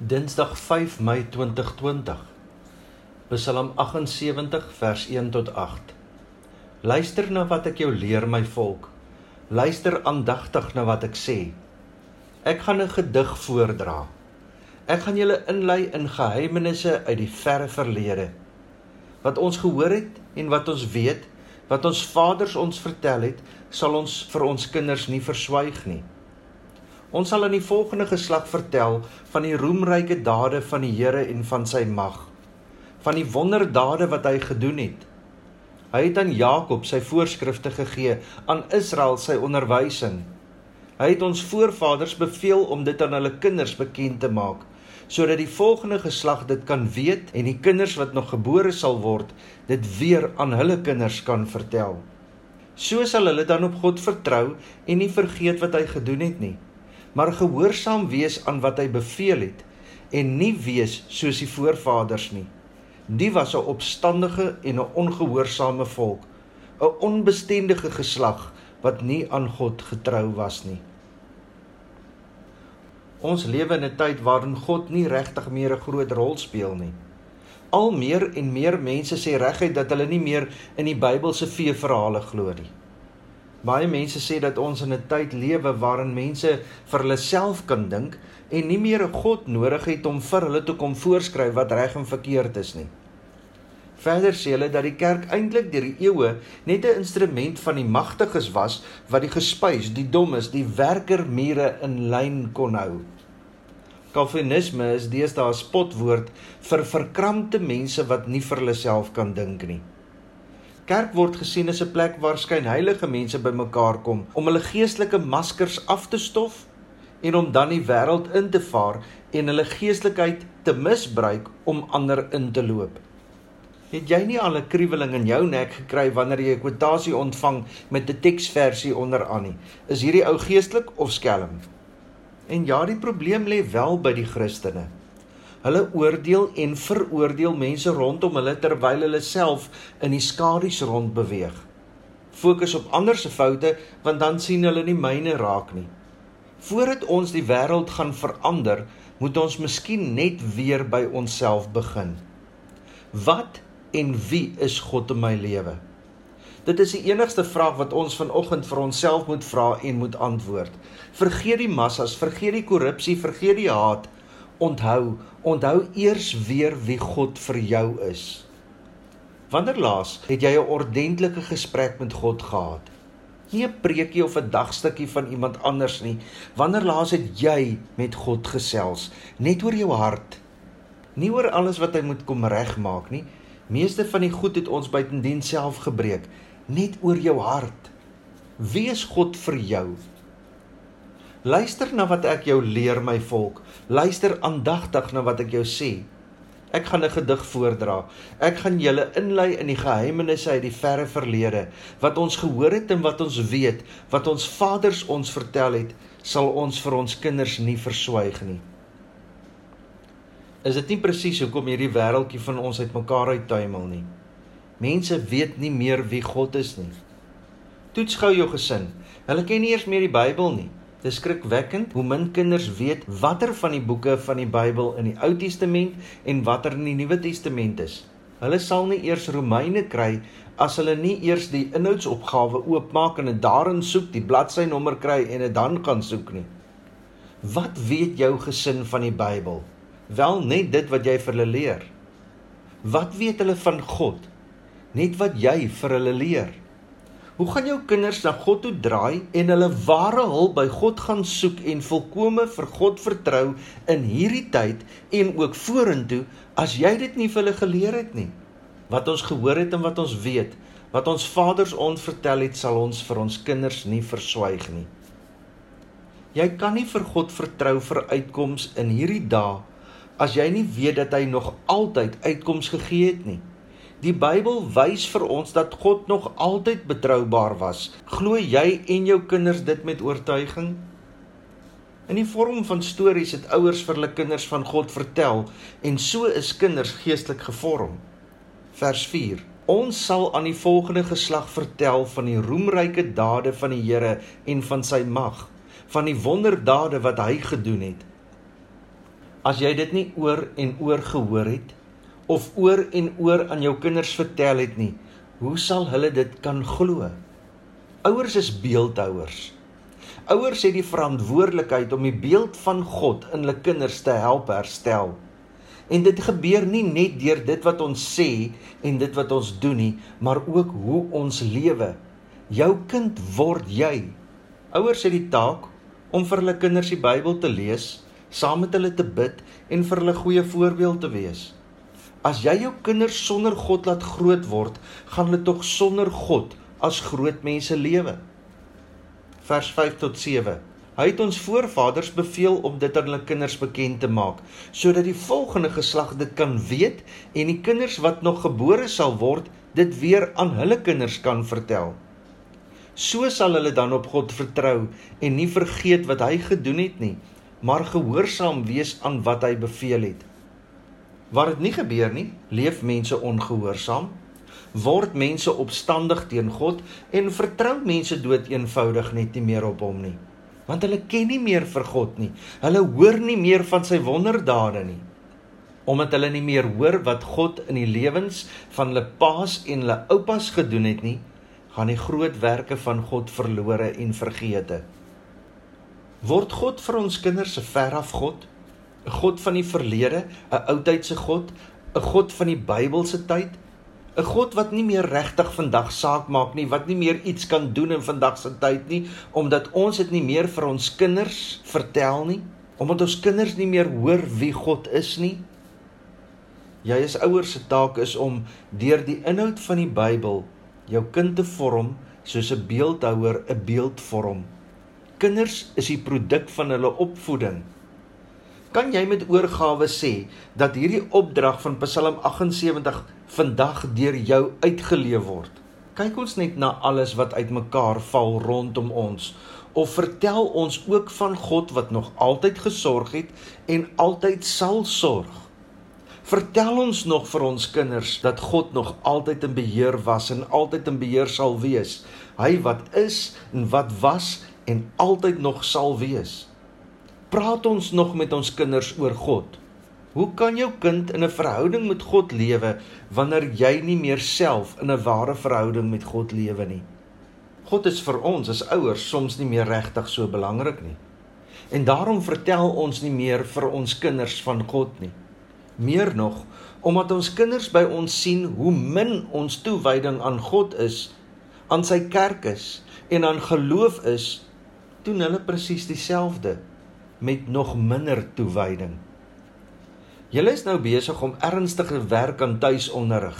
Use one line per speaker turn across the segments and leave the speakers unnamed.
Dinsdag 5 Mei 2020. Psalm 78 vers 1 tot 8. Luister na wat ek jou leer my volk. Luister aandagtig na wat ek sê. Ek gaan 'n gedig voordra. Ek gaan julle inlei in geheimenisse uit die verre verlede. Wat ons gehoor het en wat ons weet, wat ons vaders ons vertel het, sal ons vir ons kinders nie verswyg nie. Ons sal aan die volgende geslag vertel van die roemryke dade van die Here en van sy mag, van die wonderdade wat hy gedoen het. Hy het aan Jakob sy voorskrifte gegee, aan Israel sy onderwysing. Hy het ons voorvaders beveel om dit aan hulle kinders bekend te maak, sodat die volgende geslag dit kan weet en die kinders wat nog gebore sal word, dit weer aan hulle kinders kan vertel. So sal hulle dan op God vertrou en nie vergeet wat hy gedoen het nie maar gehoorsaam wees aan wat hy beveel het en nie wees soos die voorvaders nie. Die was 'n opstandige en 'n ongehoorsame volk, 'n onbestendige geslag wat nie aan God getrou was nie. Ons lewe in 'n tyd waarin God nie regtig meer 'n groot rol speel nie. Al meer en meer mense sê reguit dat hulle nie meer in die Bybelse feeverhale glo nie. Baie mense sê dat ons in 'n tyd lewe waarin mense vir hulle self kan dink en nie meer 'n God nodig het om vir hulle te kom voorskryf wat reg en verkeerd is nie. Verder sê hulle dat die kerk eintlik deur die eeue net 'n instrument van die magtiges was wat die gespuis, die dommes, die werkermure in lyn kon hou. Calvinisme is deesdae 'n spotwoord vir verkrampte mense wat nie vir hulle self kan dink nie. Kerk word gesien as 'n plek waar skynheilige mense bymekaar kom om hulle geestelike maskers af te stof en om dan die wêreld in te vaar en hulle geestelikheid te misbruik om ander in te loop. Het jy nie al 'n kriweling in jou nek gekry wanneer jy 'n kwotasie ontvang met 'n teksversie onderaan nie? Is hierdie ou geestelik of skelm? En ja, die probleem lê wel by die Christene. Hulle oordeel en veroordeel mense rondom hulle terwyl hulle self in die skadu's rond beweeg. Fokus op ander se foute want dan sien hulle nie myne raak nie. Voordat ons die wêreld gaan verander, moet ons miskien net weer by onsself begin. Wat en wie is God in my lewe? Dit is die enigste vraag wat ons vanoggend vir onsself moet vra en moet antwoord. Vergeet die massas, vergeet die korrupsie, vergeet die haat onthou, onthou eers weer wie God vir jou is. Wanneer laas het jy 'n ordentlike gesprek met God gehad? Nie 'n preekie of 'n dagstukkie van iemand anders nie. Wanneer laas het jy met God gesels, net oor jou hart? Nie oor alles wat hy moet kom regmaak nie. Meeste van die goed het ons buitendien self gebreek, net oor jou hart. Wie is God vir jou? Luister na wat ek jou leer my volk. Luister aandagtig na wat ek jou sê. Ek gaan 'n gedig voordra. Ek gaan julle inlei in die geheimenisse uit die verre verlede, wat ons gehoor het en wat ons weet, wat ons vaders ons vertel het, sal ons vir ons kinders nie verswyg nie. Is dit nie presies hoekom hierdie wêreldjie van ons uitmekaar uittuimel nie? Mense weet nie meer wie God is nie. Toets gou jou gesin. Hulle ken nie eers meer die Bybel nie. Dis skrikwekkend hoe min kinders weet watter van die boeke van die Bybel in die Ou Testament en watter in die Nuwe Testament is. Hulle sal nie eers Romeine kry as hulle nie eers die inhoudsopgawe oopmaak en dit daarin soek, die bladsynommer kry en dit dan gaan soek nie. Wat weet jou gesin van die Bybel? Wel net dit wat jy vir hulle leer. Wat weet hulle van God? Net wat jy vir hulle leer. Hoe gaan jou kinders na God toe draai en hulle ware hulp by God gaan soek en volkome vir God vertrou in hierdie tyd en ook vorentoe as jy dit nie vir hulle geleer het nie? Wat ons gehoor het en wat ons weet, wat ons vaders ons vertel het, sal ons vir ons kinders nie verswyg nie. Jy kan nie vir God vertrou vir uitkoms in hierdie dae as jy nie weet dat hy nog altyd uitkoms gegee het nie. Die Bybel wys vir ons dat God nog altyd betroubaar was. Glo jy en jou kinders dit met oortuiging? In die vorm van stories het ouers vir hulle kinders van God vertel en so is kinders geestelik gevorm. Vers 4. Ons sal aan die volgende geslag vertel van die roemryke dade van die Here en van sy mag, van die wonderdade wat hy gedoen het. as jy dit nie oor en oor gehoor het of oor en oor aan jou kinders vertel het nie, hoe sal hulle dit kan glo? Ouers is beeldhouers. Ouers het die verantwoordelikheid om die beeld van God in hulle kinders te help herstel. En dit gebeur nie net deur dit wat ons sê en dit wat ons doen nie, maar ook hoe ons lewe. Jou kind word jy. Ouers het die taak om vir hulle kinders die Bybel te lees, saam met hulle te bid en vir hulle goeie voorbeeld te wees. As jy jou kinders sonder God laat groot word, gaan hulle tog sonder God as groot mense lewe. Vers 5 tot 7. Hy het ons voorvaders beveel om dit aan hulle kinders bekend te maak, sodat die volgende geslag dit kan weet en die kinders wat nog gebore sal word, dit weer aan hulle kinders kan vertel. So sal hulle dan op God vertrou en nie vergeet wat hy gedoen het nie, maar gehoorsaam wees aan wat hy beveel het. Waar dit nie gebeur nie, leef mense ongehoorsaam, word mense opstandig teen God en vertrou mense dood eenvoudig net nie meer op hom nie. Want hulle ken nie meer vir God nie. Hulle hoor nie meer van sy wonderdade nie. Omdat hulle nie meer hoor wat God in die lewens van hulle paas en hulle oupas gedoen het nie, gaan die groot werke van God verlore en vergeete. Word God vir ons kinders 'n veraf God? 'n God van die verlede, 'n oudtydse God, 'n God van die Bybelse tyd, 'n God wat nie meer regtig vandag saak maak nie, wat nie meer iets kan doen in vandag se tyd nie, omdat ons dit nie meer vir ons kinders vertel nie, omdat ons kinders nie meer hoor wie God is nie. Jy as ouers se taak is om deur die inhoud van die Bybel jou kind te vorm soos 'n beeldhouer 'n beeld vorm. Kinders is die produk van hulle opvoeding. Kan jy met oorgawe sê dat hierdie opdrag van Psalm 78 vandag deur jou uitgeleef word? Kyk ons net na alles wat uitmekaar val rondom ons of vertel ons ook van God wat nog altyd gesorg het en altyd sal sorg. Vertel ons nog vir ons kinders dat God nog altyd in beheer was en altyd in beheer sal wees. Hy wat is en wat was en altyd nog sal wees. Praat ons nog met ons kinders oor God? Hoe kan jou kind in 'n verhouding met God lewe wanneer jy nie meer self in 'n ware verhouding met God lewe nie? God is vir ons as ouers soms nie meer regtig so belangrik nie. En daarom vertel ons nie meer vir ons kinders van God nie. Meer nog, omdat ons kinders by ons sien hoe min ons toewyding aan God is, aan sy kerk is en aan geloof is, doen hulle presies dieselfde met nog minder toewyding. Julle is nou besig om ernstige werk aan tuisonderrig.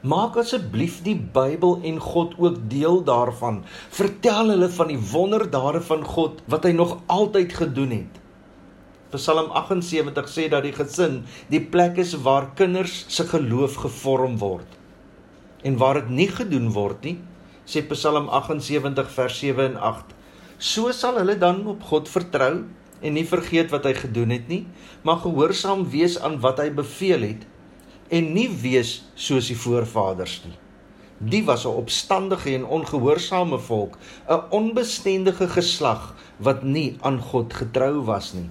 Maak asseblief die Bybel en God ook deel daarvan. Vertel hulle van die wonderdade van God wat hy nog altyd gedoen het. Psalm 78 sê dat die gesin die plek is waar kinders se geloof gevorm word. En waar dit nie gedoen word nie, sê Psalm 78 vers 7 en 8 So sal hulle dan op God vertrou en nie vergeet wat hy gedoen het nie, maar gehoorsaam wees aan wat hy beveel het en nie wees soos die voorvaders nie. Die was 'n opstandige en ongehoorsame volk, 'n onbestendige geslag wat nie aan God getrou was nie.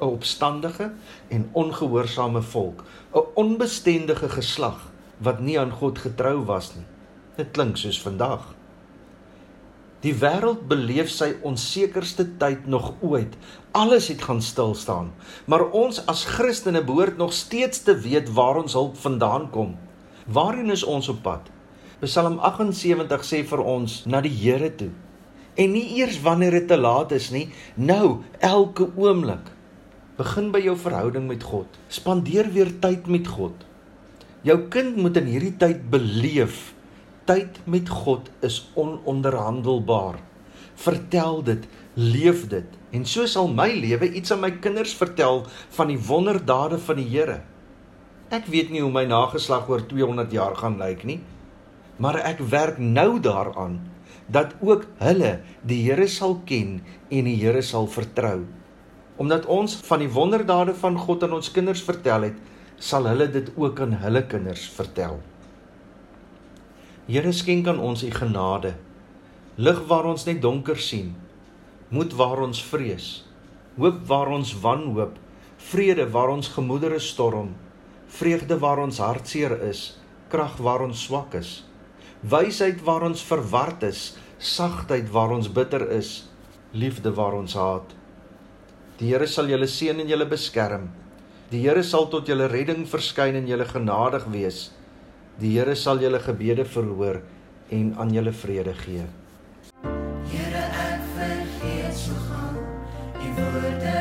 'n Opstandige en ongehoorsame volk, 'n onbestendige geslag wat nie aan God getrou was nie. Dit klink soos vandag. Die wêreld beleef sy onsekerste tyd nog ooit. Alles het gaan stil staan. Maar ons as Christene behoort nog steeds te weet waar ons hulp vandaan kom. Waarheen is ons op pad? Psalm 78 sê vir ons na die Here toe. En nie eers wanneer dit te laat is nie, nou, elke oomblik. Begin by jou verhouding met God. Spandeer weer tyd met God. Jou kind moet in hierdie tyd beleef tyd met God is ononderhandelbaar. Vertel dit, leef dit en so sal my lewe iets aan my kinders vertel van die wonderdade van die Here. Ek weet nie hoe my nageslag oor 200 jaar gaan lyk nie, maar ek werk nou daaraan dat ook hulle die Here sal ken en die Here sal vertrou. Omdat ons van die wonderdade van God aan ons kinders vertel het, sal hulle dit ook aan hulle kinders vertel. Here skenk aan ons u genade. Lig waar ons net donker sien. Moed waar ons vrees. Hoop waar ons wanhoop. vrede waar ons gemoedere storm, vreugde waar ons hartseer is, krag waar ons swak is, wysheid waar ons verward is, sagtheid waar ons bitter is, liefde waar ons haat. Die Here sal julle seën en julle beskerm. Die Here sal tot julle redding verskyn en julle genadig wees. Die Here sal julle gebede verhoor en aan julle vrede gee.
Here ek vergeet so gou die woorde